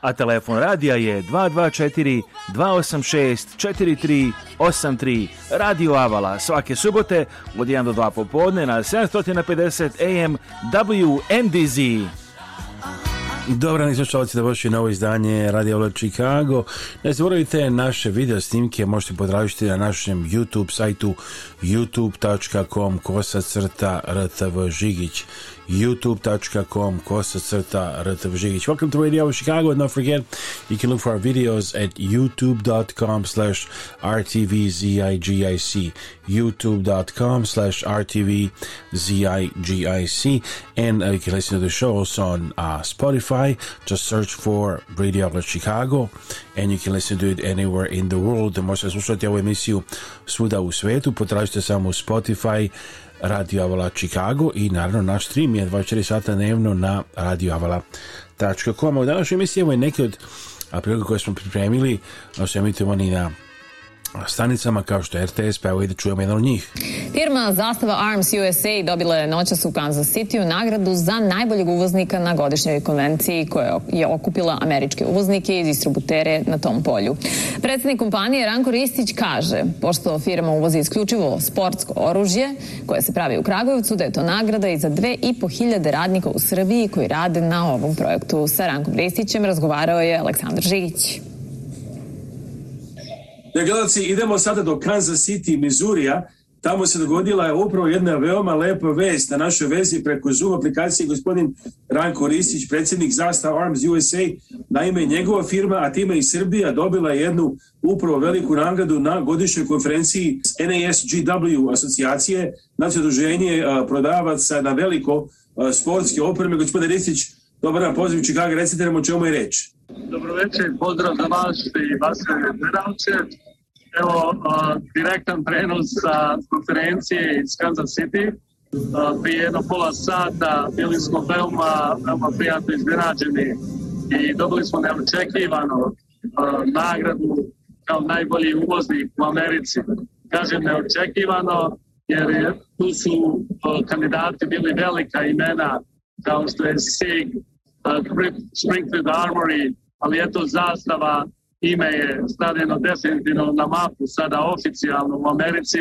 a telefon radija je 224 286 4383 Radio Avala svake subote od 1 do 2 popodne na 750 AM WNDZ. Dobro, slušalci da na novo izdanje Radio Avala Chicago. Ne zaboravite naše video snimke, možete podražiti na našem YouTube sajtu youtube.com kosacrta rtvžigić. rtv žigić. youtube.com Kosacrta Ratavžigic. Welcome to Radio Chicago. And don't forget, you can look for our videos at youtube.com slash RTVZIGIC. youtube.com slash RTVZIGIC. And uh, you can listen to the shows on uh, Spotify. Just search for Radio Chicago and you can listen to it anywhere in the world. Možete slušati ovu emisiju svuda u svetu. Potražite samo Spotify, Radio Avala Chicago i naravno naš stream je 24 sata dnevno na radioavala.com. U današnjoj emisiji imamo i neke od priloga koje smo pripremili, no se na stanicama kao što RTS, pa evo i da čujemo jedan od njih. Firma Zastava Arms USA dobila je noćas u Kansas City u nagradu za najboljeg uvoznika na godišnjoj konvenciji koja je okupila američke uvoznike i distributere na tom polju. Predsjednik kompanije Ranko Ristić kaže, pošto firma uvozi isključivo sportsko oružje koje se pravi u Kragujevcu, da je to nagrada i za dve i po hiljade radnika u Srbiji koji rade na ovom projektu. Sa Rankom Ristićem razgovarao je Aleksandar Žigić gledalci, idemo sada do Kansas City, Mizurija. Tamo se dogodila je upravo jedna veoma lepa vest. Na našoj vezi preko Zoom aplikacije gospodin Ranko Ristić, predsjednik Zasta Arms USA, naime njegova firma, a time i Srbija, dobila je jednu upravo veliku nagradu na godišnjoj konferenciji NASGW asocijacije, znači odruženje prodavaca na veliko sportske opreme. Gospodin Ristić, dobar dan, poziv Čikaga, recite nam o čemu je reč. Dobro večer, pozdrav za vas i vas gledalce. Evo, uh, direktan prenos sa konferencije iz Kansas City. Uh, prije jedno pola sata bili smo veoma, veoma prijatno izgrađeni i dobili smo neočekivano uh, nagradu kao najbolji uvoznik u Americi. Kažem neočekivano jer tu su kandidati bili velika imena kao što je SIG, Springfield Armory, ali eto zastava ime je stavljeno definitivno na mapu sada oficijalno u Americi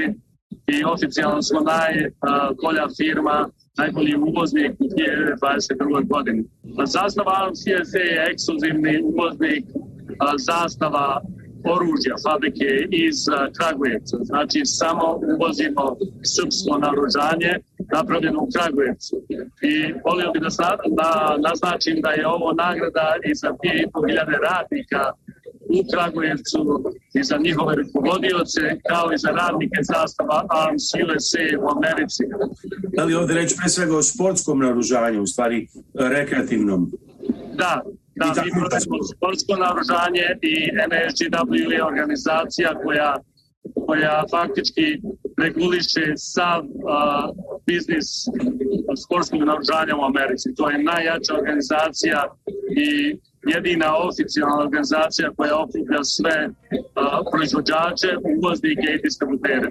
i oficijalno smo najbolja eh, firma, najbolji uvoznik u 2022. godini. Zastava CSA je ekskluzivni uvoznik zastava oružja fabrike iz eh, Kragujevca. Znači samo uvozimo srpsko naružanje napravljeno u Kragujevcu. I volio bi da naznačim da je ovo nagrada i za 2500 radnika u Kragujevcu i za njihove rukovodioce kao i za radnike zastava Arms USA u Americi. Da li ovdje reći pre svega o sportskom naružanju, u stvari rekreativnom? Da, da, mi prodajemo sportsko naružanje i NSGW je organizacija koja, koja faktički reguliše sav biznis sportskog naružanja u Americi. To je najjača organizacija i jedina oficijalna organizacija koja okuplja sve proizvođače, uvoznike i distributere.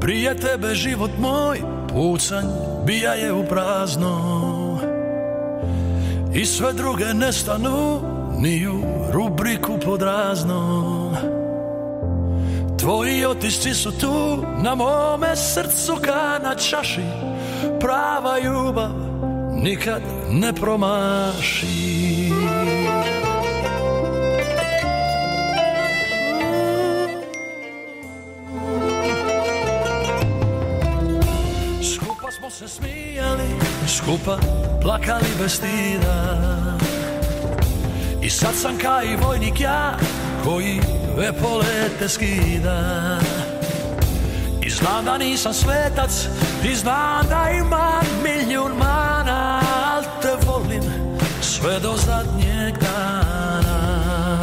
Prije tebe život moj, pucanj, bija je u prazno I sve druge nestanu, ni u rubriku podrazno Tvoji otisci su tu, na mome srcu ka na čaši Prava ljubav nikad ne promaši Skupa smo se smijali, skupa plakali bez stida. I sad sam kaj vojnik ja, koji vepole te skida Znam da nisam svetac i znam da imam milijun mana te volim sve do zadnjeg dana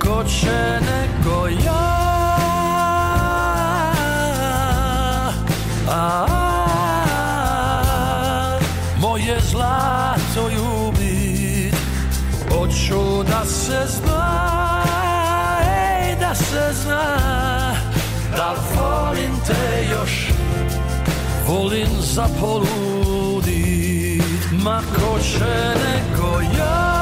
Ko će neko ja a, Moje zlato ljubit, Hoću da se zna da se zna Wolin zapoludić ma koczenego ja.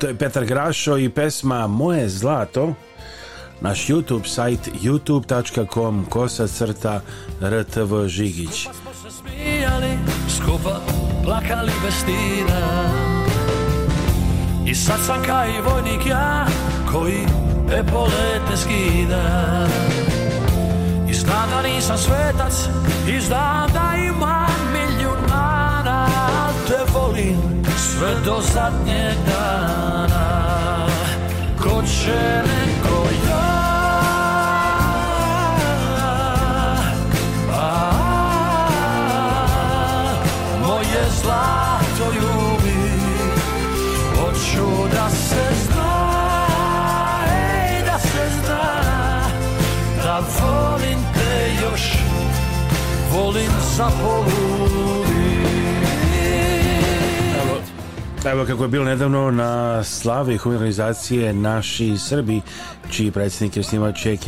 To je Petar Grašo i pesma Moje zlato. Naš YouTube sajt youtube.com kosa crta rtv žigić. Skupa smo se smijali, skupa plakali bez I sad sam kaj vojnik ja, koji epolete skida. I znam da nisam svetac, i znam da imam milijun te volim sve do zadnjeg dana Ko će neko ja a, Moje zlato ljubi Hoću da se zna Ej, da se zna Da volim te još Volim za polu Evo kako je bilo nedavno na slavi humanizacije Naši Srbi, čiji predsjednik je snimač je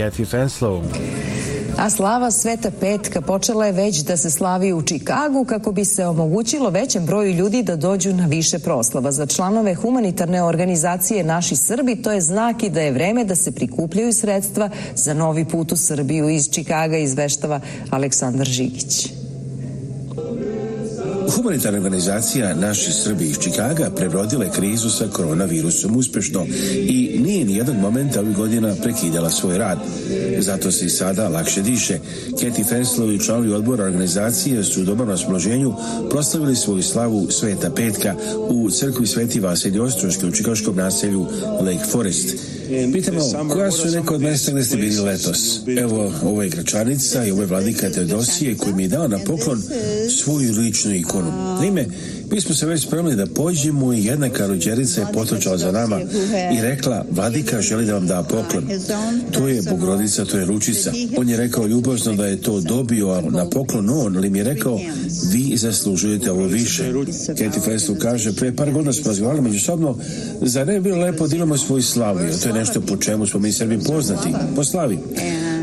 A slava Sveta Petka počela je već da se slavi u Čikagu kako bi se omogućilo većem broju ljudi da dođu na više proslava. Za članove humanitarne organizacije Naši Srbi to je znak i da je vreme da se prikupljaju sredstva za novi put u Srbiju iz Čikaga izveštava Aleksandar Žigić. Humanitarna organizacija Naši Srbi iz Čikaga prebrodila je krizu sa koronavirusom uspešno i nije ni jedan moment ovih godina prekidala svoj rad. Zato se i sada lakše diše. Keti Fenslow i članovi odbora organizacije su u dobrom smloženju proslavili svoju slavu Sveta Petka u crkvi Sveti Vasilj Ostroške u čikaškom naselju Lake Forest. Pitamo, e, koja su neka od ste bili letos? Evo, ovo je gračanica i je vladika Teodosije koji mi je dao na poklon svoju ličnu ikonu. Naime, mi smo se već spremili da pođemo i jedna karuđerica je potočala za nama i rekla, Vladika želi da vam da poklon. To je Bogrodica, to je Ručica. On je rekao ljubazno da je to dobio na poklon on, ali mi je rekao, vi zaslužujete ovo više. Katie festu kaže, prije par godina smo razgovarali međusobno, za ne bi bilo lepo da imamo svoju slavu, to je nešto po čemu smo mi Srbi poznati, po slavi.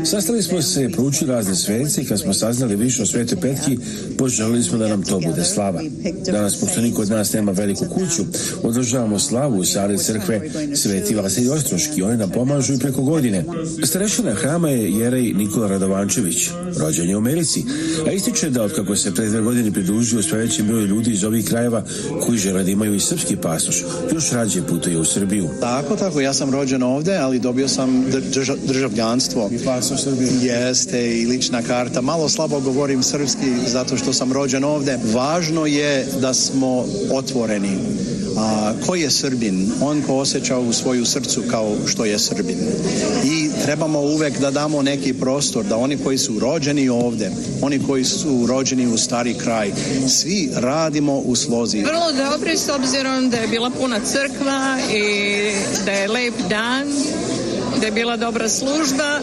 Sastali smo se, proučili razne svece i kad smo saznali više o Svete Petki, poželili smo da nam to bude slava. Danas, pošto niko od nas nema veliku kuću, održavamo slavu u sali crkve Sveti Vasilj Ostroški. Oni nam pomažu i preko godine. Starešina hrama je Jerej Nikola Radovančević, rođen je u Americi, a ističe da otkako se pre dve godine pridružio sve veći broj ljudi iz ovih krajeva koji žele da imaju i srpski pasoš, još rađe putuje u Srbiju. Tako, tako, ja sam rođen ovde, ali dobio sam državljanstvo u Srbiji. Jeste i lična karta. Malo slabo govorim srpski zato što sam rođen ovdje. Važno je da smo otvoreni. A ko je Srbin? On ko osjeća u svoju srcu kao što je Srbin. I trebamo uvek da damo neki prostor da oni koji su rođeni ovdje, oni koji su rođeni u stari kraj, svi radimo u slozi. Vrlo dobro s obzirom da je bila puna crkva i da je lep dan, da je bila dobra služba,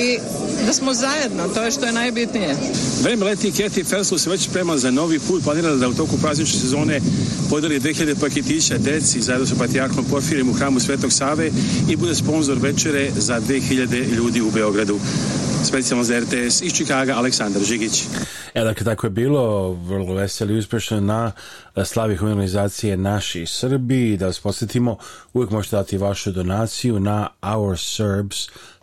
i da smo zajedno, to je što je najbitnije. Vreme leti Keti Felslu se već prema za novi put planirala da u toku praznične sezone podeli 2000 paketića deci zajedno sa Patijakom Porfirijem u hramu Svetog Save i bude sponzor večere za 2000 ljudi u Beogradu. Specijalno za RTS iz Čikaga, Aleksandar Žigić. E, dakle, tako je bilo, vrlo veseli i uspješno na slavi humanizacije naši Srbi. Da vas posjetimo, uvijek možete dati vašu donaciju na Our Serbs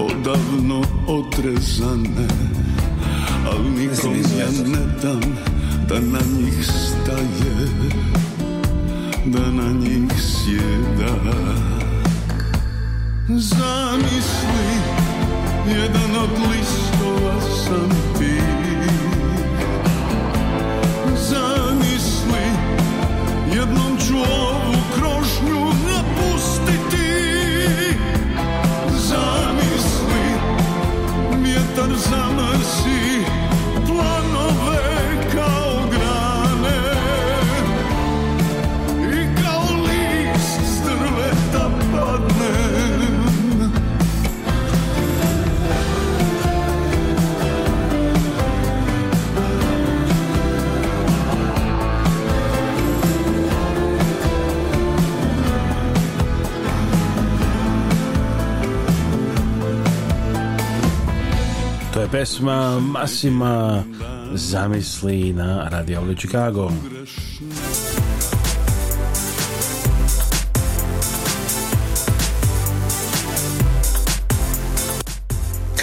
odavno otrezane Al nikom ja ne dam da na njih staje Da na njih sjeda Zamisli jedan od list pesma Masima Zamisli na Radio Chicago. Chicago.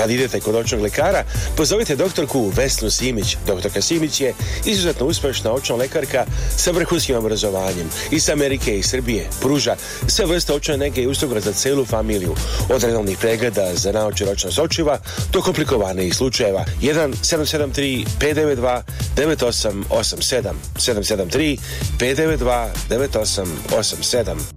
kad idete kod očnog lekara, pozovite doktorku Vesnu Simić. Doktorka Simić je izuzetno uspješna očna lekarka sa vrhunskim obrazovanjem iz Amerike i Srbije. Pruža sve vrste očne nege i usluga za celu familiju. Od redovnih pregleda za naoče ročna očiva do komplikovanih slučajeva. 1 773 592 9887 773 592 9887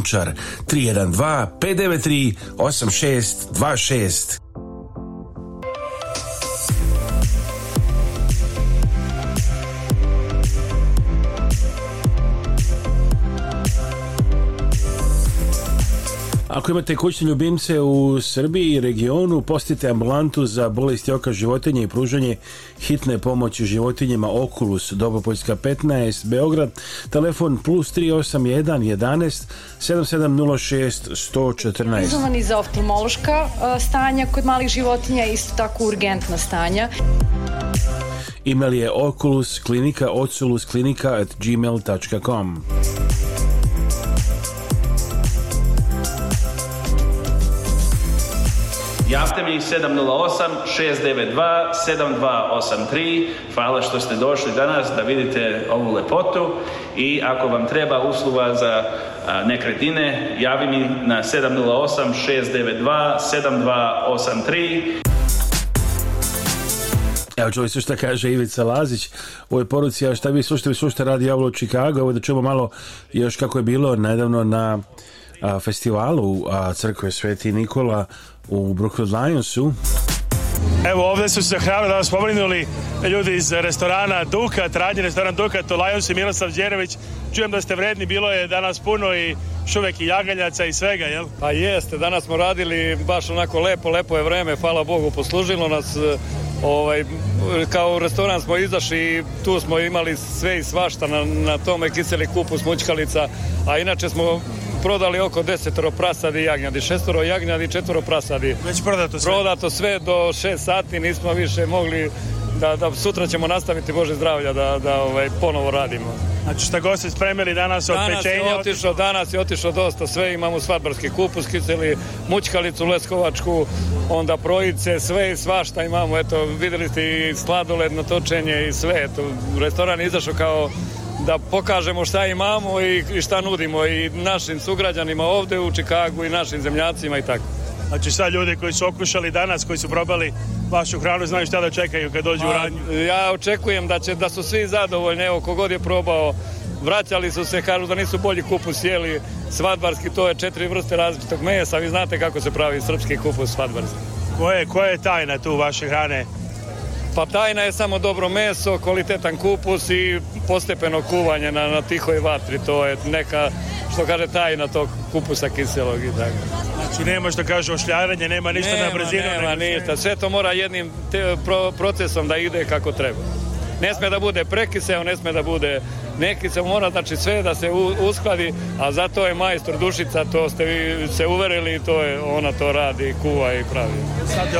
Lončar 312 593 8626 Ako imate kućne ljubimce u Srbiji i regionu, postite ambulantu za bolesti oka životinje i pružanje hitne pomoći životinjima Oculus, Dobopoljska 15, Beograd, telefon plus 381 11 7706 114. Izovani za oftalmološka e, stanja kod malih životinja, isto tako urgentna stanja. Email je klinika Javite mi 708-692-7283. Hvala što ste došli danas da vidite ovu lepotu i ako vam treba usluga za nekretine javi mi na 708-692-7283. Evo čuli ste šta kaže Ivica Lazić u ovoj poruci, a šta vi slušate, vi slušate radi Javlo Chicago, ovo da čujemo malo još kako je bilo nedavno na festivalu a, crkve Sveti Nikola u Brooklyn Lionsu. Evo ovdje su se da danas pomrinuli ljudi iz restorana Dukat, radnji restoran Dukat u Lionsu i Miroslav Đerović. Čujem da ste vredni, bilo je danas puno i šuvek i jagaljaca i svega, jel? Pa jeste, danas smo radili baš onako lepo, lepo je vreme, hvala Bogu, poslužilo nas. Ovaj, kao restoran smo izašli i tu smo imali sve i svašta na, na tome kiseli kupu smućkalica, a inače smo prodali oko desetoro prasadi jagnjadi, šestoro jagnjadi, četvoro prasadi. Već prodato sve? Prodato sve do šest sati, nismo više mogli da, da sutra ćemo nastaviti Bože zdravlja da, da ovaj, ponovo radimo. Znači šta god spremili danas od danas pečenja? Je otišlo, danas je otišlo dosta sve, imamo svadbarski kupus, kiseli, mučkalicu leskovačku, onda projice, sve i svašta imamo, eto vidjeli ste i sladoledno točenje i sve, eto restoran je izašao kao da pokažemo šta imamo i šta nudimo i našim sugrađanima ovdje u Čikagu i našim zemljacima i tako. Znači sad ljudi koji su okušali danas, koji su probali vašu hranu, znaju šta da čekaju kad dođu u pa, radnju. Ja očekujem da će da su svi zadovoljni, evo kogod je probao, vraćali su se, kažu da nisu bolji kupus jeli, svadbarski to je četiri vrste različitog mesa, vi znate kako se pravi srpski kupus svadbarski. Koja je tajna tu vaše hrane? Pa tajna je samo dobro meso, kvalitetan kupus i postepeno kuvanje na, na tihoj vatri. To je neka, što kaže tajna tog kupusa kiselog i tako. Znači nema što kaže ošljavanje, nema ništa nema, na brzinu. Nema ništa, sve to mora jednim procesom da ide kako treba. Ne sme da bude prekiseo, ne sme da bude neki se mora, znači sve da se uskladi, a zato je majstor Dušica, to ste vi se uverili i to je, ona to radi, kuva i pravi. Sad je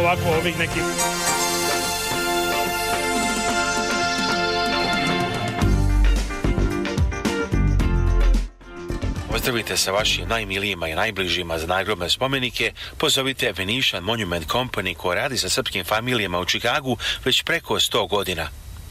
ovako ovih nekih Pozdravite sa vašim najmilijima i najbližima za nagrobne spomenike, pozovite Venetian Monument Company koja radi sa srpskim familijama u Čikagu već preko 100 godina.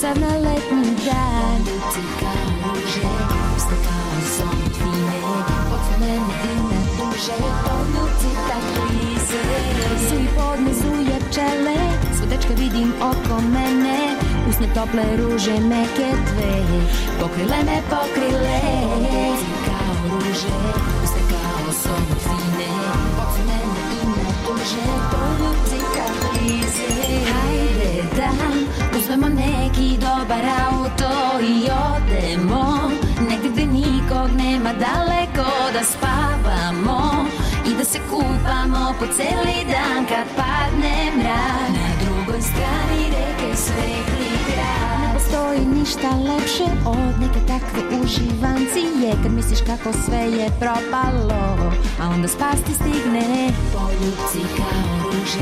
Sad na letnji dan Lice kao uže Usne kao zon tvine Od mene i na duže Odnuci tako lize Su i podne zuje Sve dečke vidim oko mene Usne tople ruže meke tve Pokrile me kupamo po celi dan kad padne mrak Na drugoj strani reke svetli grad Ne postoji ništa lepše od neke takve uživancije Kad misliš kako sve je propalo, a onda spasti stigne Poljubci kao ruže,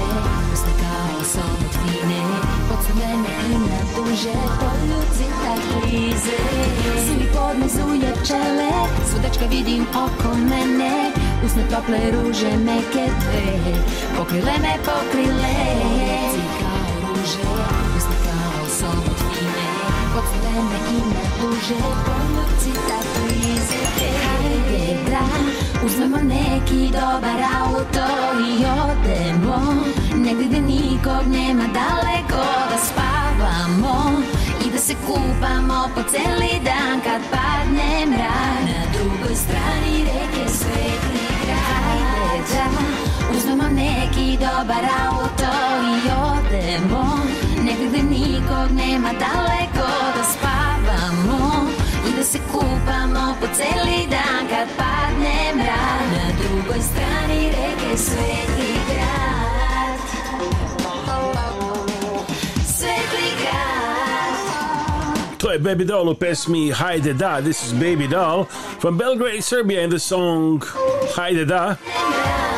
puste kao od mene i na duže Poljuci tak krize. Svi podnezu je pčele Sudečka vidim oko mene Usne tople ruže meke te Pokrile me pokrile Poljuci kao ruže Usne kao sol od fine Od mene i na duže Poljuci tak blize Hajde drag Узмемо неки добар ауто и одемо Негде де никог нема далеко да спавамо И да се купамо по цели дан кад падне мрак На другој страни реке светли крај да Узмемо неки добар ауто и одемо Негде де никог нема далеко se kupamo po celi dan kad padne mrak Na drugoj strani reke grad grad To je Baby Doll u pesmi Hajde da, this is Baby Doll from Belgrade, Serbia and the song Hajde da. Hajde da.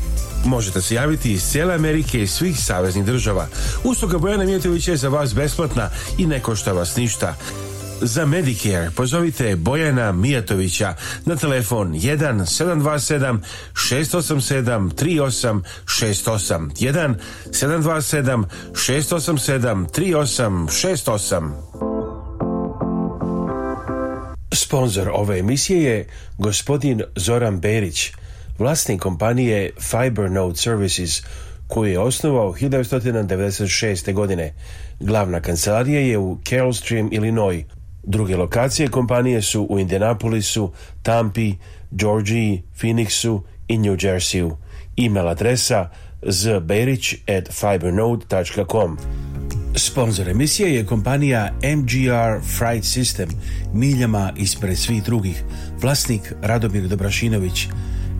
Možete se javiti iz cijele Amerike i svih saveznih država. Usluga Bojana Mijatović je za vas besplatna i ne košta vas ništa. Za Medicare pozovite Bojana Mijatovića na telefon 1 727 687 3868 1 727 687 3868 Sponzor ove emisije je gospodin Zoran Berić, vlasnik kompanije Fibernode Services koji je osnovao 1996. godine. Glavna kancelarija je u Carrollstream, Illinois. Druge lokacije kompanije su u Indianapolisu, Tampi, Georgiji, Phoenixu i New Jerseyu. E-mail adresa zberić at fibernode.com. Sponzor emisije je kompanija MGR Fright System, miljama ispred svih drugih, vlasnik Radomir Dobrašinović,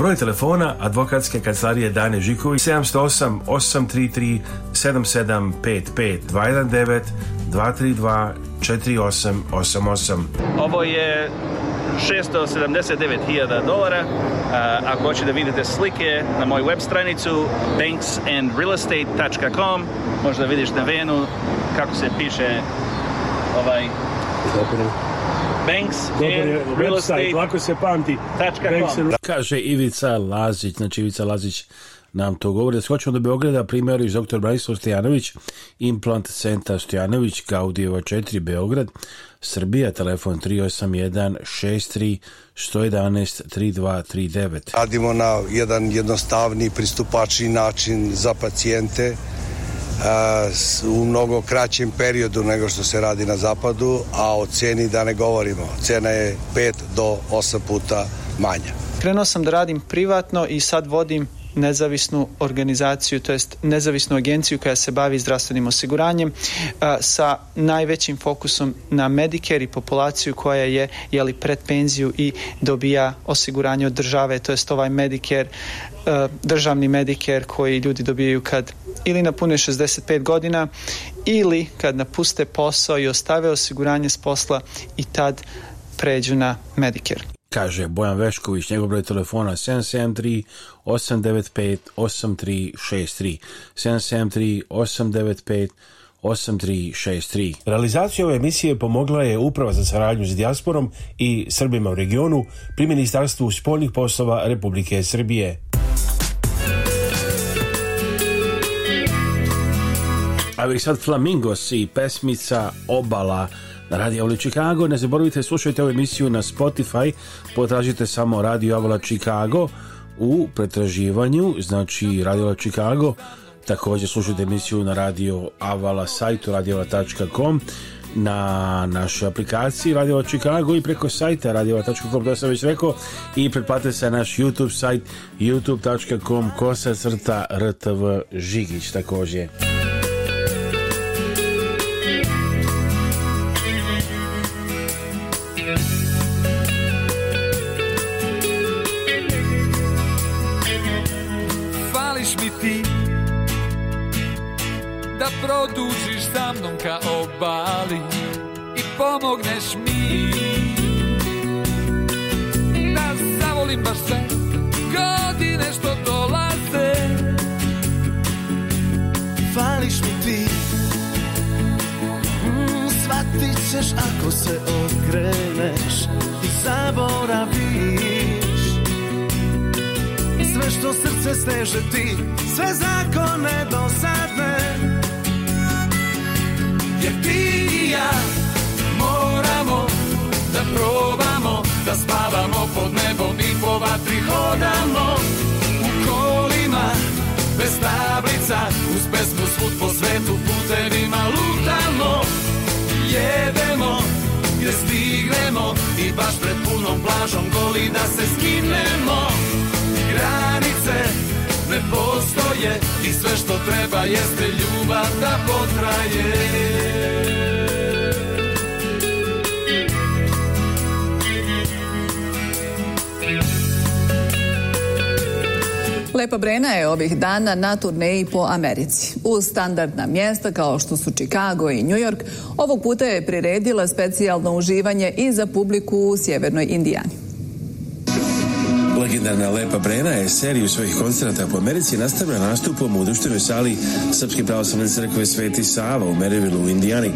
Broj telefona advokatske kancelarije Dane Žiković 708 833 7755 219 232 4888. Ovo je 679.000 dolara. Uh, ako hoćete da vidite slike na moju web stranicu banksandrealestate.com možda vidiš na venu kako se piše ovaj Banks real estate. lako se pamti. Banks Kaže Ivica Lazić, znači Ivica Lazić nam to govori. Da skočimo do Beograda, primjer iz dr. Branislav Stojanović, Implant Centar Stojanović, Gaudijeva 4, Beograd, Srbija, telefon 381 63 111 3239. Radimo na jedan jednostavni, pristupačni način za pacijente u mnogo kraćem periodu nego što se radi na zapadu, a o cijeni da ne govorimo. Cena je pet do osam puta manja. Krenuo sam da radim privatno i sad vodim nezavisnu organizaciju, to jest nezavisnu agenciju koja se bavi zdravstvenim osiguranjem sa najvećim fokusom na Medicare i populaciju koja je jeli pred penziju i dobija osiguranje od države, to jest ovaj Medicare E, državni Medicare koji ljudi dobijaju kad ili napune 65 godina ili kad napuste posao i ostave osiguranje s posla i tad pređu na Medicare. Kaže Bojan Vešković, njegov broj telefona 773-895-8363. 773-895-8363. Realizaciju ove emisije pomogla je Uprava za saradnju s dijasporom i Srbima u regionu pri Ministarstvu spoljnih poslova Republike Srbije. sad Flamingos i pesmica Obala na Radio Avala Chicago. Ne zaboravite, slušajte ovu emisiju na Spotify, potražite samo Radio Avala Chicago u pretraživanju, znači Radio Avala Chicago. Također slušajte emisiju na Radio Avala sajtu radioavala.com na našoj aplikaciji Radio Chicago i preko sajta radioavala.com, to sam već rekao i pretplatite se na naš YouTube sajt youtube.com kosa crta rtv žigić također. da produžiš sa mnom ka obali i pomogneš mi da zavolim baš sve godine što dolaze Fališ mi ti mm, Shvatit ćeš ako se odgreneš i zaboraviš sve što srce steže ti, sve zakone dosadne ti i ja moramo da probamo da spavamo pod nebom i po vatri hodamo u kolima bez tablica uz pesmu svud po svetu putevima lutamo jedemo gdje stignemo i baš pred punom plažom goli da se skinemo granice ne postoje I sve što treba jeste ljubav da potraje Lepa Brena je ovih dana na turneji po Americi. U standardna mjesta kao što su Chicago i New York, ovog puta je priredila specijalno uživanje i za publiku u Sjevernoj Indijani. Legendarna Lepa Brena je seriju svojih koncerata po Americi nastavila nastupom u društvenoj sali Srpske pravoslavne crkve Sveti Sava u Merivilu u Indijani.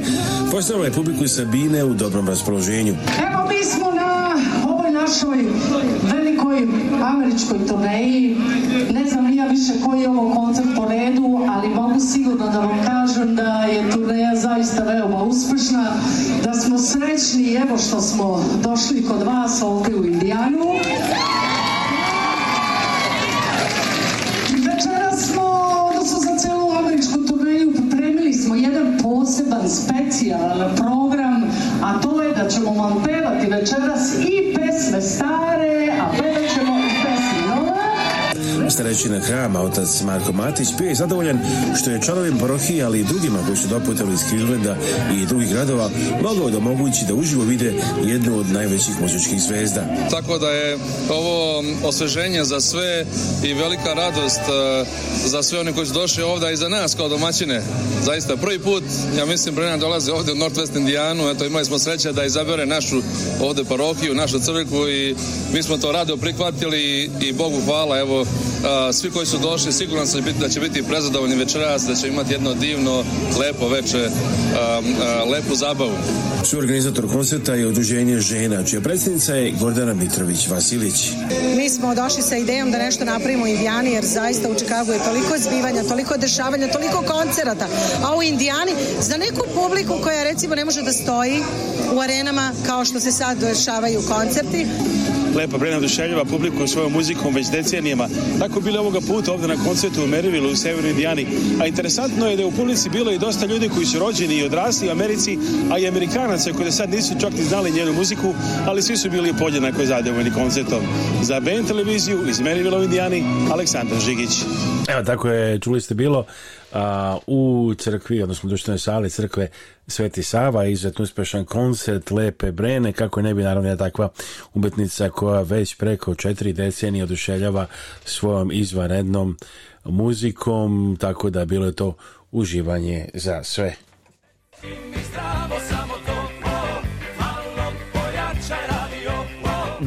Postavila je publiku Sabine u dobrom raspoloženju. Evo mi smo na ovoj našoj velikoj američkoj turneji. Ne znam ja više koji je ovo koncert po redu, ali mogu sigurno da vam kažem da je turneja zaista veoma uspešna, da smo srećni evo što smo došli kod vas ovdje u Indijanu. većina hrama, otac Marko Matić, bio je zadovoljan što je članovim parohije, ali i drugima koji su doputali iz Krilvenda i drugih gradova, mogao da mogući da uživo vide jednu od najvećih muzičkih zvezda. Tako da je ovo osveženje za sve i velika radost e, za sve oni koji su došli ovdje i za nas kao domaćine. Zaista prvi put, ja mislim, Brenan dolazi ovdje u Northwest Indijanu, eto imali smo sreće da izabere našu ovdje parohiju, našu crkvu i mi smo to rado prihvatili i, i Bogu hvala, evo svi koji su došli siguran sam da će biti prezadovoljni večeras, da će imati jedno divno, lepo veče, lepu zabavu. organizator koncerta je Udruženje žena, čija predsjednica je Gordana Mitrović Vasilić. Mi smo došli sa idejom da nešto napravimo u Indijani, jer zaista u Čikagu je toliko zbivanja, toliko dešavanja, toliko koncerata, a u Indijani za neku publiku koja recimo ne može da stoji u arenama kao što se sad dešavaju koncerti, Lepa Brena oduševljava publiku svojom muzikom već decenijama. Tako bilo ovoga puta ovdje na koncertu u Merivilu u Severnoj Indijani. A interesantno je da je u publici bilo i dosta ljudi koji su rođeni i odrasli u Americi, a i Amerikanaca koji sad nisu čak ni znali njenu muziku, ali svi su bili podjednako zadovoljni koncertom. Za BN televiziju iz Merivilu u Indijani, Aleksandar Žigić. Evo tako je, čuli ste bilo u crkvi, odnosno društvenoj sali crkve Sveti Sava, izuzetno uspješan koncert Lepe Brene, kako ne bi naravno takva umetnica koja već preko četiri decenije oduševljava svojom izvanrednom muzikom, tako da bilo je to uživanje za sve. samo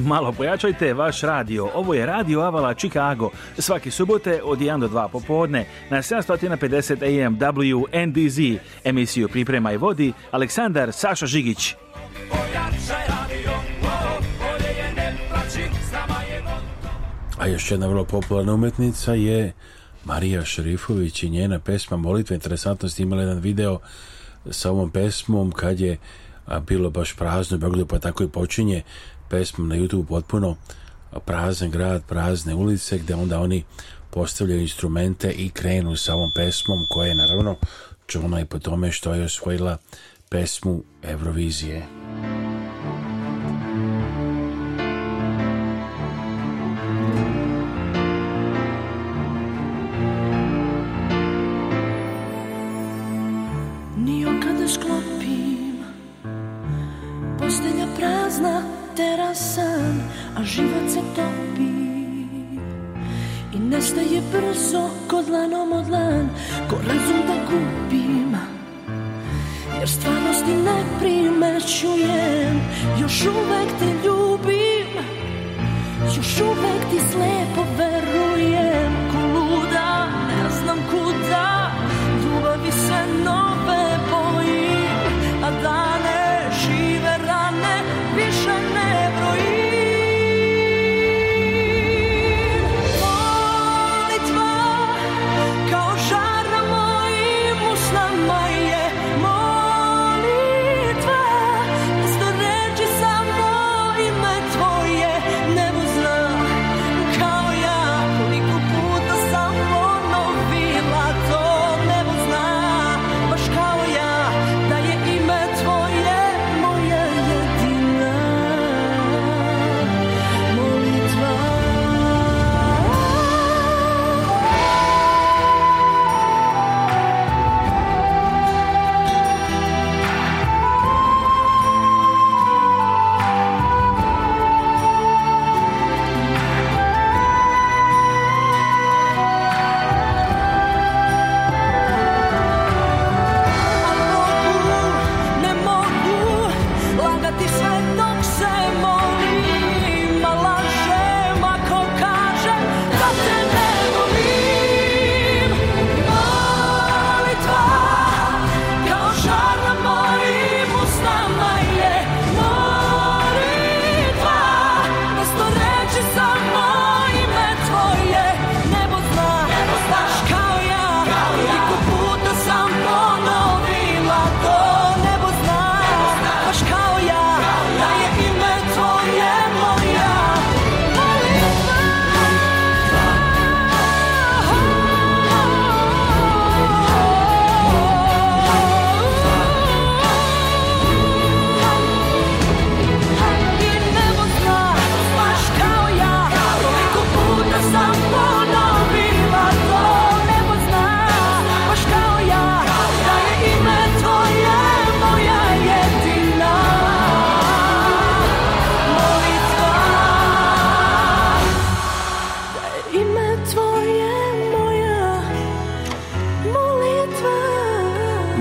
malo pojačajte vaš radio. Ovo je Radio Avala Chicago. Svaki subote od 1 do 2 popodne na 750 AM WNDZ. Emisiju priprema i vodi Aleksandar Saša Žigić. A još jedna vrlo popularna umetnica je Marija Šerifović i njena pesma Molitve Interesantno ste imali jedan video sa ovom pesmom kad je bilo baš prazno I pa tako i počinje pesmu na YouTube potpuno prazan grad, prazne ulice gde onda oni postavljaju instrumente i krenu sa ovom pesmom koja je naravno čuna i po tome što je osvojila pesmu Eurovizije. Nio kada sklopim Postelja prazna terasan, a život se topi I nestaje brzo ko dlanom od lan, ko razum da kupim Jer stvarnosti ne primećujem, još uvek te ljubim Još uvek ti slepo verujem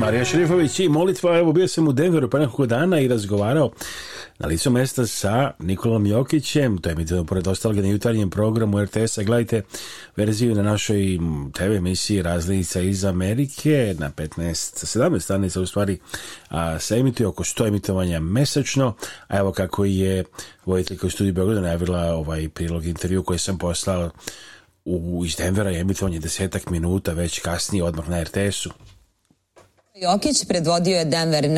Marija Šrifović i molitva, evo bio sam u Denveru pa nekoliko dana i razgovarao na licu mesta sa Nikolom Jokićem, to je mi pored ostalog na jutarnjem programu RTS-a, gledajte verziju na našoj TV emisiji razlinica iz Amerike na 15, 17 stanica u stvari a, se emituje oko 100 emitovanja mesečno, a evo kako je vojiteljka u studiju Beogradu najavila ovaj prilog intervju koji sam poslao u, iz Denvera je emitovanje desetak minuta već kasnije odmah na RTS-u. Jokić predvodio je Denver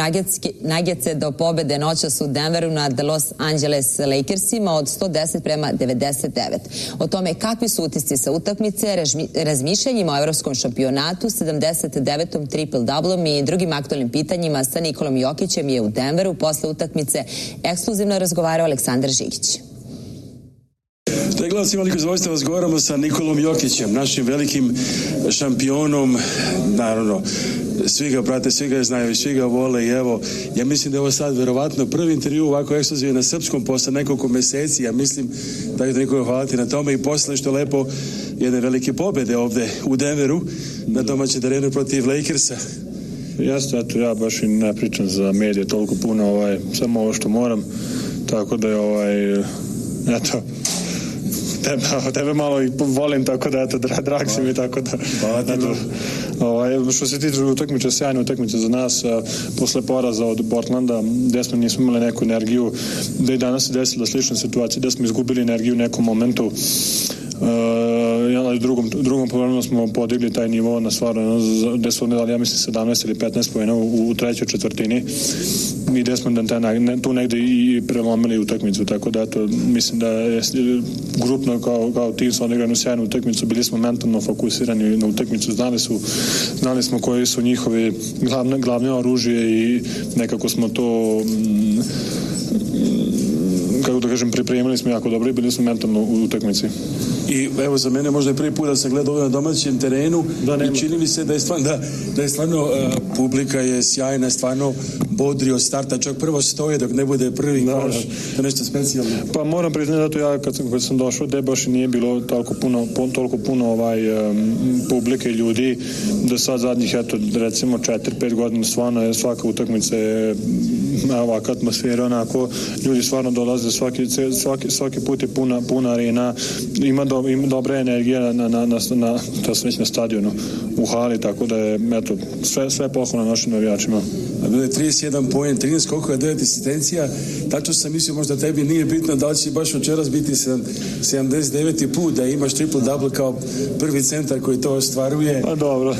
Nuggetse do pobede noćas u Denveru nad Los Angeles Lakersima od 110 prema 99. O tome kakvi su utisci sa utakmice, razmišljanjima o Europskom šampionatu, 79. triple double i drugim aktualnim pitanjima sa Nikolom Jokićem je u Denveru posle utakmice ekskluzivno razgovarao Aleksandar Žigić. Da gledalci imali zadovoljstvo razgovaramo sa Nikolom Jokićem, našim velikim šampionom, naravno, svi ga prate, svi ga znaju i svi ga vole i evo, ja mislim da je ovo sad verovatno prvi intervju ovako ekskluzivno na srpskom posle nekoliko meseci, ja mislim da je niko hvala ti na tome i posle što lepo jedne velike pobede ovde u Denveru na domaćem terenu protiv Lakersa. Jasno, tu ja baš i ne pričam za medije toliko puno, ovaj, samo ovo što moram, tako da je ovaj, eto, tebe, tebe malo i volim, tako da, eto, drag, si mi, tako da... Ovaj, što se tiče utakmice, sjajna utakmica za nas, eh, posle poraza od Portlanda, gdje smo nismo imali neku energiju, da i danas se desila slična situacija, da smo izgubili energiju u nekom momentu, Uh, drugom, drugom smo podigli taj nivo na stvarno ono, gde smo dali, ja mislim, 17 ili 15 pojena u, u trećoj četvrtini i gde smo tu negdje i prelomili utakmicu, tako da to mislim da je grupno kao, kao tim su odigrali sjajnu utakmicu, bili smo mentalno fokusirani na utakmicu, znali, su, znali smo koji su njihovi glavne, glavne oružje i nekako smo to mm, mm, kako da kažem, pripremili smo jako dobro i bili smo mentalno u utakmici i evo za mene možda je prvi put da sam gledao na domaćem terenu da i čini mi se da je stvarno, da, da je stvarno e, publika je sjajna, stvarno bodri od starta, čak prvo stoje dok ne bude prvi da, nešto specijalno. Pa moram priznati da to ja kad sam, kad sam došao, da baš nije bilo toliko puno, toliko puno ovaj, e, publike ljudi da sad zadnjih, eto, recimo 4-5 godina stvarno je svaka utakmica je ovakva atmosfera onako ljudi stvarno dolaze svaki, svaki, svaki put je puna, puna arena ima, do, ima dobra energija na, na, na, na, to sam već na stadionu u hali tako da je eto, sve, sve pohvala našim navijačima bilo je 31 poen, 13 koliko je 9 asistencija tako sam mislio možda tebi nije bitno da li će baš večeras biti 79. put da imaš triple double kao prvi centar koji to ostvaruje pa dobro,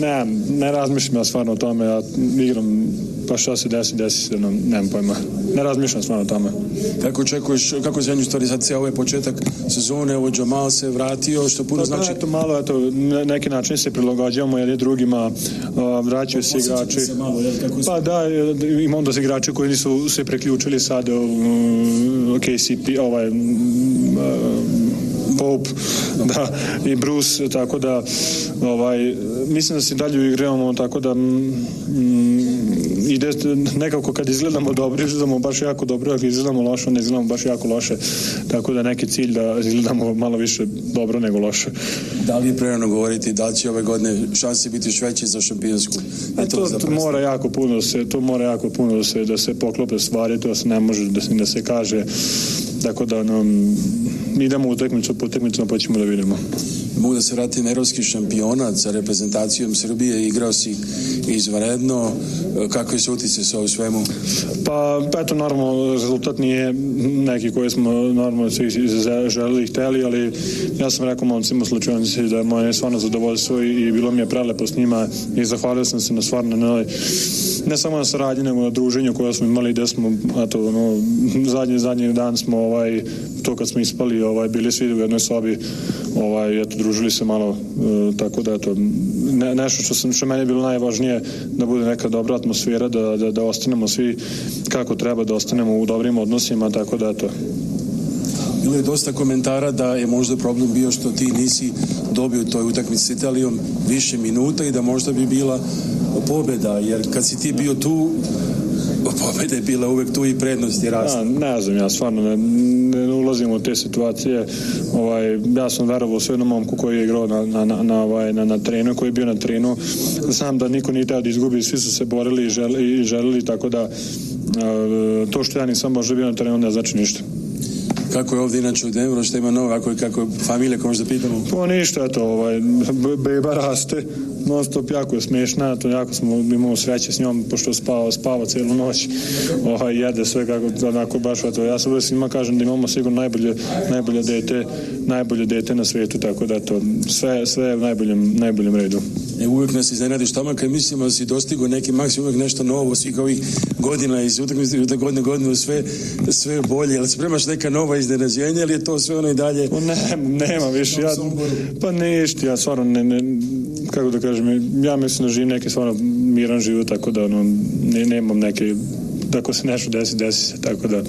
ne, ne razmišljam ja stvarno o tome ja igram pa šta se desi, desi se, no, nemam pojma. Ne razmišljam stvarno o tome. Kako očekuješ, kako zemlju stvari sad cijel ovaj početak sezone, ovo Jamal se vratio, što puno pa znači... Da, eto, malo, eto, na neki način se prilagođavamo je drugima, vraćaju se igrači. pa da, ima onda se igrači koji nisu se preključili sad u uh, KCP, ovaj... Uh, Pope da, i Bruce, tako da ovaj, mislim da se dalje igramo tako da ide nekako kad izgledamo dobro, izgledamo baš jako dobro, ako izgledamo loše, onda izgledamo baš jako loše. Tako da neki cilj da izgledamo malo više dobro nego loše. Da li je prerano govoriti da će ove godine šanse biti još za šampionsku? E to, to, mora jako puno se, to mora jako puno se da se poklope stvari, to se ne može da se, da se kaže. Tako da nam ono, idemo u utakmicu, po utakmicu pa ćemo da vidimo mogu da se vratim na Evropski šampionat sa reprezentacijom Srbije, igrao si izvanredno, kakve su utice sa u svemu? Pa, eto, naravno, rezultat nije neki koji smo normalno svi želili i hteli, ali ja sam rekao momcima slučajno da je moje stvarno zadovoljstvo i, bilo mi je prelepo s njima i zahvalio sam se na stvarno na, ne samo na saradnji, nego na druženju koje smo imali gdje smo, eto, ono, zadnji, zadnji dan smo ovaj, to kad smo ispali, ovaj, bili svi u jednoj sobi, ovaj, eto, družili se malo, e, tako da, eto, ne, nešto što, sam, što meni bilo najvažnije, da bude neka dobra atmosfera, da, da, da ostanemo svi kako treba, da ostanemo u dobrim odnosima, tako da, eto, bilo je dosta komentara da je možda problem bio što ti nisi dobio toj utakmici s Italijom više minuta i da možda bi bila pobjeda, jer kad si ti bio tu pa pobjede bila uvek tu i prednosti Ne znam, ja stvarno ne, ulazim u te situacije. Ovaj, ja sam verovao sve na momku koji je igrao na, na, na, ovaj, na, na trenu, koji je bio na trenu. Znam da niko nije da izgubi, svi su se borili i želili, tako da e, to što ja nisam možda bio na trenu ne znači ništa. Kako je ovdje inače u Denveru, što ima novo, kako je, kako familija, kao možda pitamo? Pa ništa, eto, ovaj, beba raste, non stop, jako je smiješna, to jako smo imamo sreće s njom, pošto spava, spava cijelu noć, ovaj, jede sve kako, onako baš eto Ja sam uvijek svima kažem da imamo sigurno najbolje, najbolje dete, najbolje dete na svijetu, tako da to sve, sve je u najboljem, najboljem redu uvijek nas iznenadiš što tamo kad mislimo da si dostigo neki maksimum, nešto novo svih ovih godina iz utakmice u godine sve, sve bolje. Jel spremaš neka nova iznenađenja ili je to sve ono i dalje? Pa ne, nema više. Ja, pa ništa, ja stvarno ne, ne, kako da kažem, ja mislim da živim neki stvarno miran život, tako da ono, ne, nemam neke, tako se nešto desi, desi se, tako da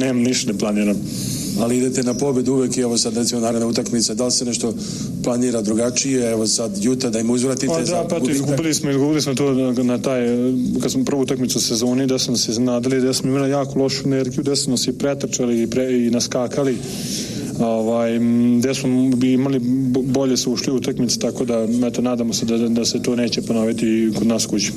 nemam ništa ne planiram ali idete na pobjedu uvijek i evo sad recimo naredna utakmica, da li se nešto planira drugačije, evo sad Juta da im uzvratite? pa, da, pa izgubili smo, izgubili smo to na taj, kad smo prvu utakmicu sezoni, da smo se iznadili, da smo imali jako lošu energiju, da smo se pretrčali i, i naskakali ovaj, gdje smo bi imali bolje su ušli u utakmice, tako da eto, nadamo se da, da se to neće ponoviti kod nas kući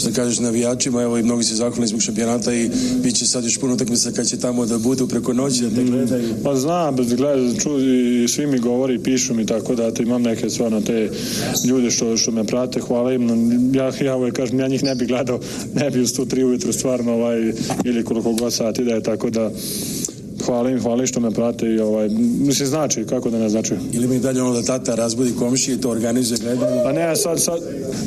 što kažeš navijačima, evo i mnogi se zahvalni zbog šampionata i bit će sad još puno utakmica kad će tamo da budu preko noći da te mm. gledaju. Pa znam, gledaj, ču, i svi mi govori, pišu mi tako da imam neke stvarno te ljude što, me prate, hvala im. Ja, ja uvijek kažem, ja njih ne bi gledao, ne bi u 103 ujutru stvarno ovaj, ili koliko god sati da je tako da Hvala im, hvala što me prate i ovaj, mislim znači, kako da ne znači. Ili mi dalje ono da tata razbudi komši i to organizuje gledanje? Pa ne, sad, sad,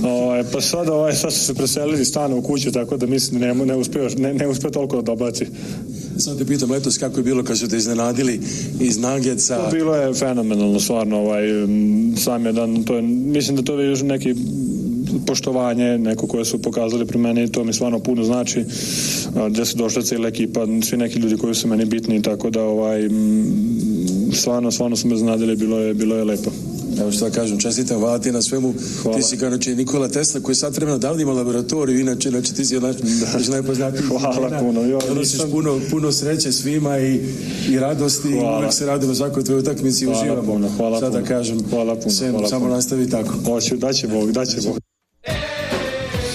ovaj, pa sad, ovaj, sad su se preselili stana u kuću, tako da mislim ne, ne uspio, ne, ne uspio toliko da dobaci. Sad te pitam, letos kako je bilo kad su te iznenadili iz Nageca? Pa bilo je fenomenalno, stvarno, ovaj, sam jedan, to je, mislim da to je još neki poštovanje, neko koje su pokazali pri meni, to mi stvarno puno znači, gdje su došla cijela ekipa, svi neki ljudi koji su meni bitni, tako da ovaj, stvarno, stvarno su me znadili, bilo je, bilo je lepo. Evo što kažem, čestitam, hvala ti na svemu. Hvala. Ti si kao znači, Nikola Tesla koji sad vremena davno ima laboratoriju, inače, znači ti si naš, naš Hvala puno. Jo, puno, puno sreće svima i, i radosti. Hvala. Uvijek se radimo svako tvoje utakmici i uživamo. Puno, hvala Sada puno. kažem, hvala puno, Sve, hvala samo nastavi tako. Hoću, daće Bog, daće Bog.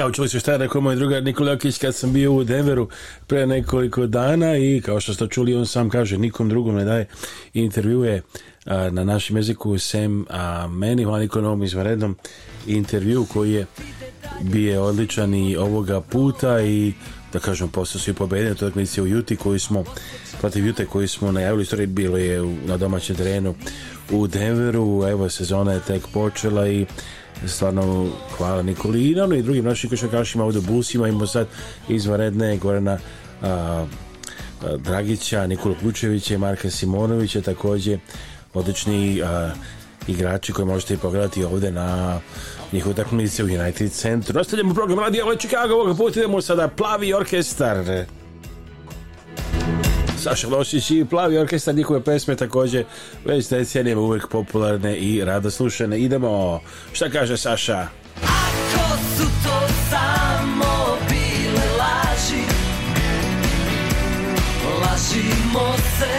Evo čuli ste šta je rekao moj drugar Nikola kad sam bio u Denveru pre nekoliko dana i kao što ste čuli on sam kaže nikom drugom ne daje intervjue na našem jeziku sem a, meni Juan ovom izvanrednom intervju koji je bio odličan i ovoga puta i da kažem posle su i pobedili na u Juti koji smo protiv Jute koji smo najavili bilo je na domaćem terenu u Denveru evo sezona je tek počela i stvarno hvala Nikoli i naravno i drugim našim košarkašima, busima imamo sad izvanredne Gorana a, a, Dragića, Nikolu Kučevića i Marka Simonovića, također odlični a, igrači koje možete i pogledati ovdje na njihove utakmice u United centru. Ostavljamo program Radio Chicago, ovoga puta idemo sada Plavi orkestar. Saša Lošić i Plavi orkestar, njihove pesme također već decenijama uvijek popularne i rado slušane. Idemo, šta kaže Saša? Ako su to samo bile laži, lažimo se,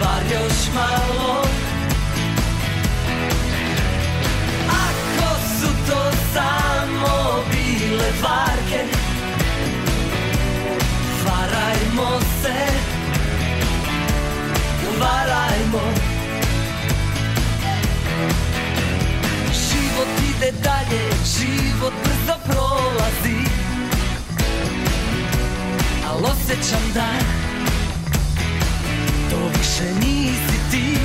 bar još malo varajmo Život ide dalje, život brzo prolazi Al osjećam da To više nisi ti,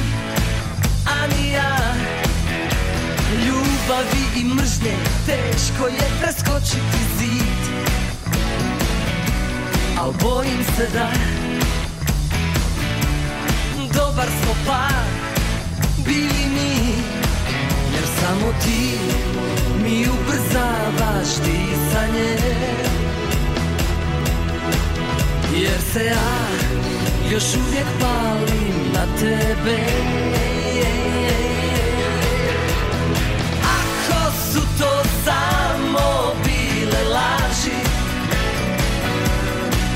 a ni ja Ljubavi i mržnje teško je preskočiti zid Al bojim se da dobar smo par Bili mi Jer samo ti Mi ubrzavaš disanje Jer se ja Još uvijek palim na tebe Ako su to samo bile laži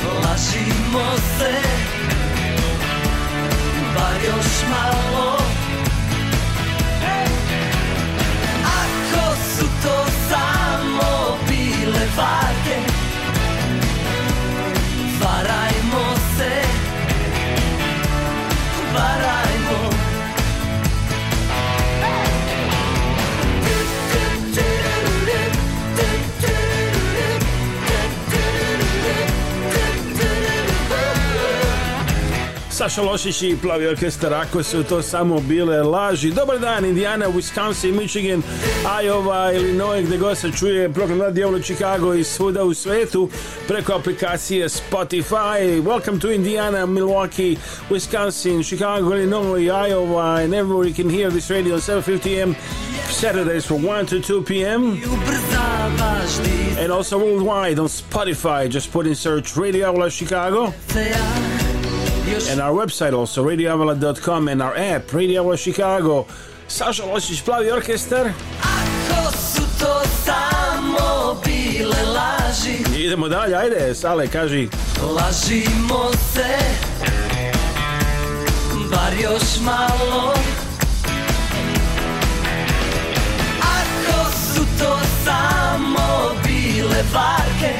Lažimo se još malo Ako su to samo bile varke Varajmo se Varajmo Saša Lošić i Plavi orkestar, ako su to samo bile laži. Dobar dan, Indiana, Wisconsin, Michigan, Iowa, Illinois, gdje god se čuje program Chicago i svuda u svetu preko aplikacije Spotify. Welcome to Indiana, Milwaukee, Wisconsin, Chicago, Illinois, Iowa, and everywhere you can hear this radio on 7.50am, Saturdays from 1 to 2pm. And also worldwide on Spotify, just put in search Radio Aula Chicago. Yes. And our website also, radioavala.com, and our app, Radio Avala Chicago. Saša Lošić, Plavi orkestar. Ako su to samo bile laži. Idemo dalje, ajde, Sale, kaži. Lažimo se, bar još malo. Ako su to samo bile varke,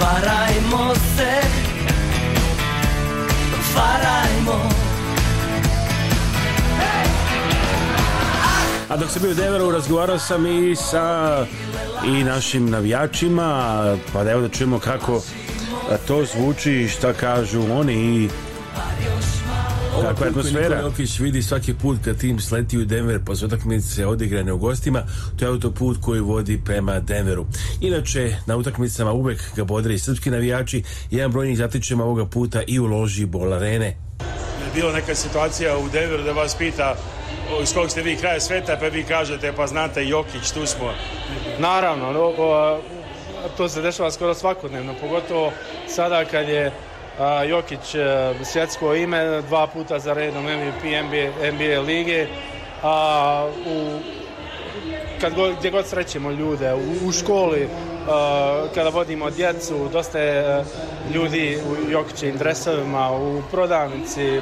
varajmo se. A dok sam bio u Deveru razgovarao sam i sa i našim navijačima, pa da evo da čujemo kako to zvuči i šta kažu oni i ovo Kako Jokić vidi svaki put kad tim sleti u Denver posle pa utakmice odigrane u gostima, to je autoput koji vodi prema Denveru. Inače, na utakmicama uvek ga bodre i srpski navijači, jedan broj njih zatičemo ovoga puta i u loži Bolarene. Bilo neka situacija u Denveru da vas pita iz kog ste vi kraja sveta, pa vi kažete pa znate Jokić, tu smo. Naravno, to se dešava skoro svakodnevno, pogotovo sada kad je Jokić e, svjetsko ime, dva puta za redom MVP NBA, lige, a gdje god srećemo ljude, u, školi, e, kada vodimo djecu, dosta je e, ljudi u Jokićim dresovima, u prodavnici,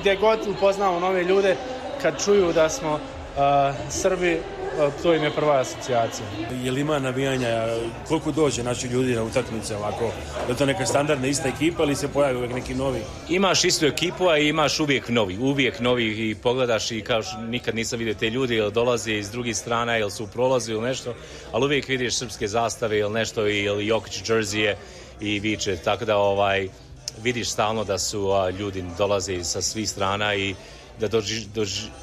gdje god upoznamo nove ljude, kad čuju da smo Srbi to im je prva asocijacija. li ima navijanja, koliko dođe naši ljudi na utakmice ovako? Je to neka standardna ista ekipa ili se pojavi uvijek neki novi? Imaš istu ekipu, a imaš uvijek novi. Uvijek novi i pogledaš i kao nikad nisam vidio te ljudi ili dolaze iz drugih strana ili su prolazi ili nešto, ali uvijek vidiš srpske zastave ili nešto ili Jokić džerzije i viče, tako da ovaj vidiš stalno da su ljudi dolaze sa svih strana i da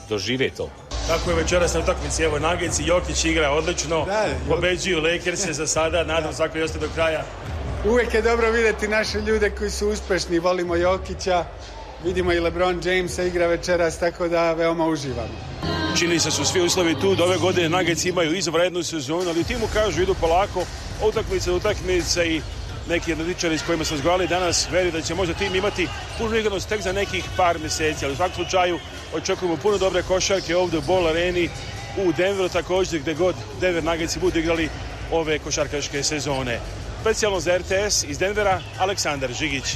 dožive to. Tako je večeras na utakmici, evo Nagic i Jokić igra odlično, pobeđuju Lakers za sada, nadam se ako i do kraja. Uvijek je dobro vidjeti naše ljude koji su uspešni, volimo Jokića, vidimo i LeBron Jamesa igra večeras, tako da veoma uživamo. Čini se su svi uslovi tu, da ove godine Nagec imaju izvrednu sezonu, ali timu kažu idu polako, utakmice, utakmice i neki jednodičari s kojima smo zgovali danas veruju da će možda tim imati punu igranost tek za nekih par mjeseci, ali u svakom slučaju očekujemo puno dobre košarke ovdje u Ball Areni u Denveru također gdje god Denver Nuggetsi budu igrali ove košarkaške sezone. Specijalno za RTS iz Denvera, Aleksandar Žigić.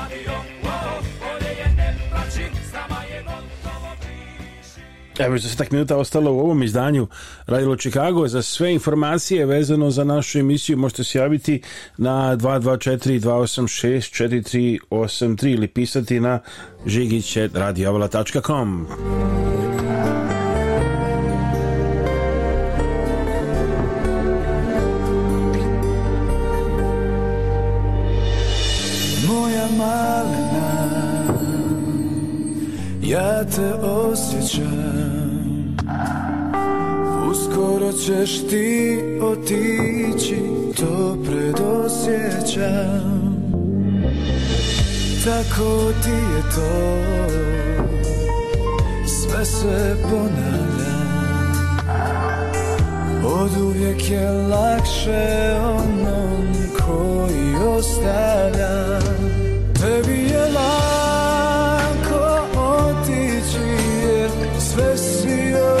Evo, za setak minuta ostalo u ovom izdanju Radilo Čikago. Za sve informacije vezano za našu emisiju možete se javiti na 224-286-4383 ili pisati na žigiće.radiovala.com Moja malena, ja te osjećam Uskoro ćeš ti otići, to predosjećam Tako ti je to, sve se ponavlja Od uvijek je lakše onom koji ostavlja Tebi je lakše desfez-se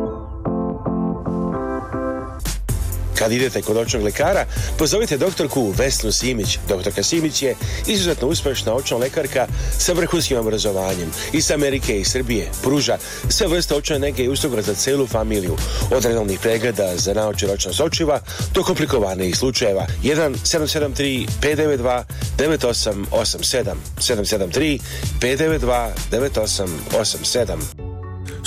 Kad idete kod očnog lekara, pozovite doktorku Vesnu Simić. Doktorka Simić je izuzetno uspješna očna lekarka sa vrhunskim obrazovanjem iz Amerike i Srbije. Pruža sve vrste očne nege i usluga za celu familiju. Od redovnih pregleda za naoče ročnost očiva do komplikovanih slučajeva. 1 773 592 9887 773 592 9887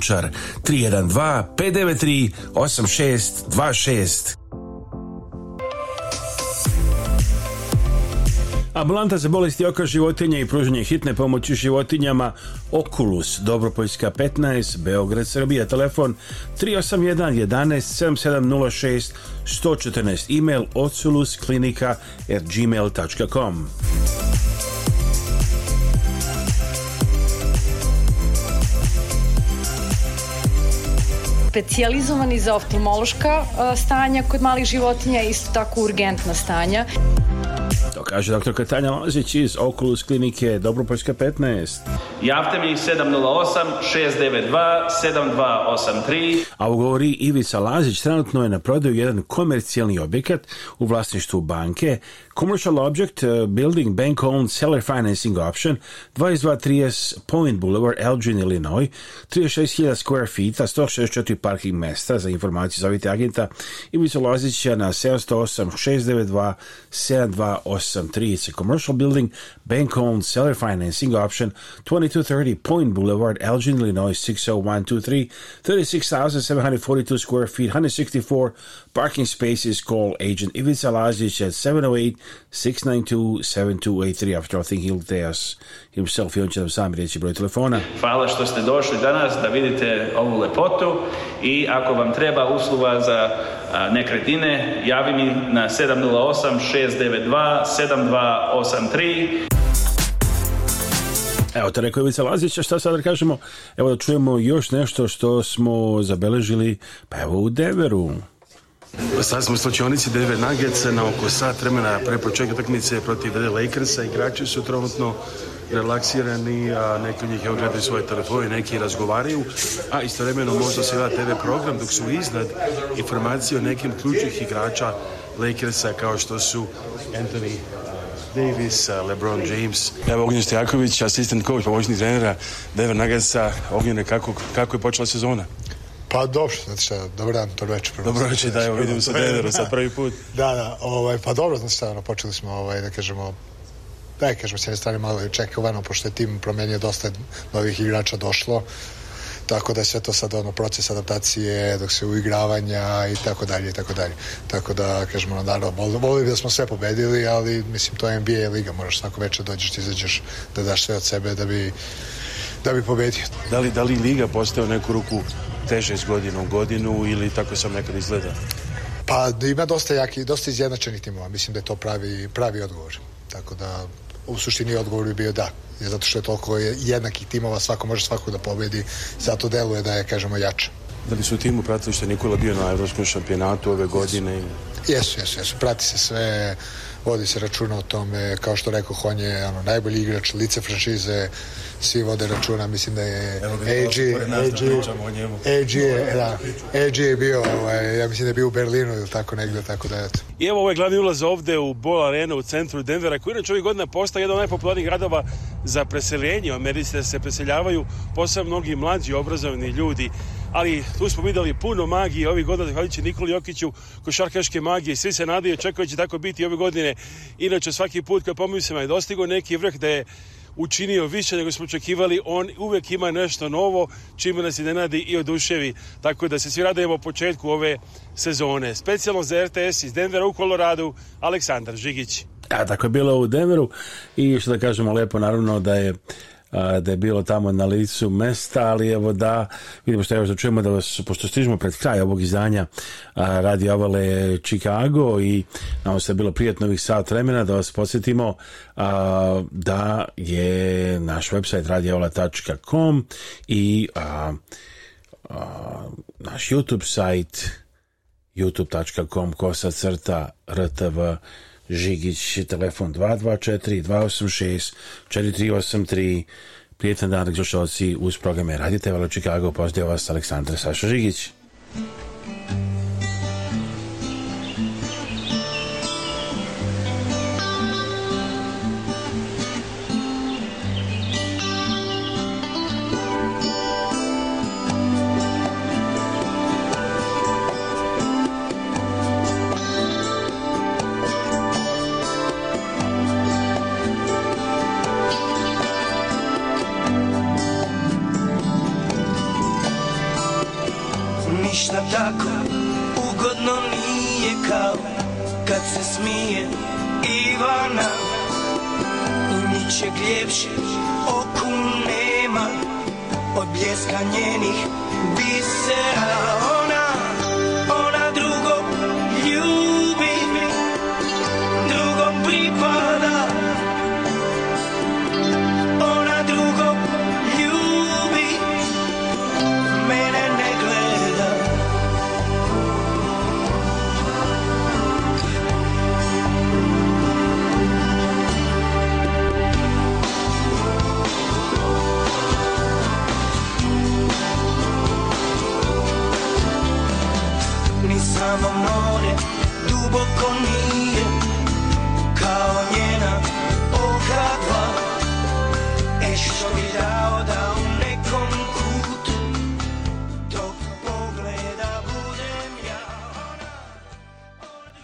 Lončar 312 593 8626. Ambulanta za bolesti oka životinja i pruženje hitne pomoći životinjama Oculus, Dobropoljska 15, Beograd, Srbija, telefon 381 11 7706 114, e-mail Gmail.com specijalizovani za oftalmološka stanja kod malih životinja, isto tako urgentna stanja kaže dr. Katanja Lazić iz Oculus klinike Dobropoljska 15. Javte mi 708-692-7283. A govori Ivica Lazić, trenutno je na prodaju jedan komercijalni objekat u vlasništvu banke, Commercial Object eh, Building Bank Owned Seller Financing Option 2230 Point Boulevard, Elgin, Illinois 36.000 square feet 164 parking mesta za informaciju zovite agenta Ivica Lazića na 708 692 728 3. It's a commercial building, bank owned, seller financing option, 2230 Point Boulevard, Elgin, Illinois, 60123, 36,742 square feet, 164 parking spaces. Call agent Ivan Salazic at 708 692 7283. After all, I think he'll tell us himself he on će nam sam reći broj telefona. Hvala što ste došli danas da vidite ovu lepotu i ako vam treba usluga za nekretnine, javi mi na 708 692 7283. Evo te rekao Ivica Lazića, šta sad kažemo? Evo da čujemo još nešto što smo zabeležili, pa evo u Deveru. Sad smo u slučionici Denver Nuggets na oko sat vremena pre početka utakmice protiv Lakersa. Igrači su trenutno relaksirani, a neki od njih evo gledaju svoje telefone, neki razgovaraju, a istovremeno možda se gleda TV program dok su iznad informacije o nekim ključnih igrača Lakersa kao što su Anthony Davis, LeBron James. Evo Ognjen Stojaković, asistent coach, pomoćni trenera Denver Nuggetsa. Ognjene, kako, kako je počela sezona? Pa dobro, znači šta, dobro dan, večer. dobro večer, da, evo vidimo se Denveru sad prvi put. da, da, ovaj, pa dobro, znači šta, ono, počeli smo, ovaj, da kažemo, da kažem, s jedne strane malo je pošto je tim promenio dosta novih igrača došlo tako da sve to sad ono proces adaptacije dok se uigravanja i tako dalje i tako dalje tako da kažemo ono, na naravno volio bi da smo sve pobedili ali mislim to je NBA liga moraš svako večer dođeš ti izađeš da daš sve od sebe da bi da bi pobedio. Da li, da li liga postao neku ruku teže iz godinu u godinu ili tako sam nekad izgleda? Pa ima dosta jaki, dosta izjednačenih timova. Mislim da je to pravi, pravi odgovor. Tako da u suštini odgovor bi bio da zato što je toliko jednakih timova svako može svako da pobedi zato deluje da je kažemo jače da li su timu pratili što je Nikola bio na evropskom šampionatu ove godine? Jesu, jesu, jesu. Prati se sve vodi se računa o tome, kao što rekao, on je ono, najbolji igrač, lice franšize, svi vode računa, mislim da je AG, AG, je, AG je bio, ovaj, ja mislim da je bio u Berlinu ili tako negdje, tako da eto. I evo ovaj glavni ulaz ovdje u Bola Arena u centru Denvera, koji inače ovih godina postaje jedan od najpopularnijih gradova za preseljenje. U se preseljavaju posebno mnogi mlađi obrazovni ljudi ali tu smo vidjeli puno magije ovih godina zahvaljujući Nikoli Jokiću, košarkaške magije, svi se nadaju, očekuju će tako biti ove godine. Inače, svaki put kad pomislima je dostigao neki vrh da je učinio više nego smo očekivali, on uvijek ima nešto novo čime nas iznenadi i oduševi. Tako da se svi radujemo početku ove sezone. Specijalno za RTS iz Denvera u Koloradu, Aleksandar Žigić. tako je bilo u Denveru i što da kažemo lepo naravno da je da je bilo tamo na licu mesta, ali evo da vidimo što što čujemo da vas, pošto stižemo pred kraj ovog izdanja radi Ovale Chicago i nam se bilo prijatno ovih sat vremena da vas podsjetimo da je naš website radiovala.com i a, a, naš YouTube site youtube.com kosa crta rtv Žigić, telefon 224-286-4383. Prijetan dan, slušalci, uz programe Radite Velo Čikago. Pozdrav vas, Aleksandar Saša Žigić.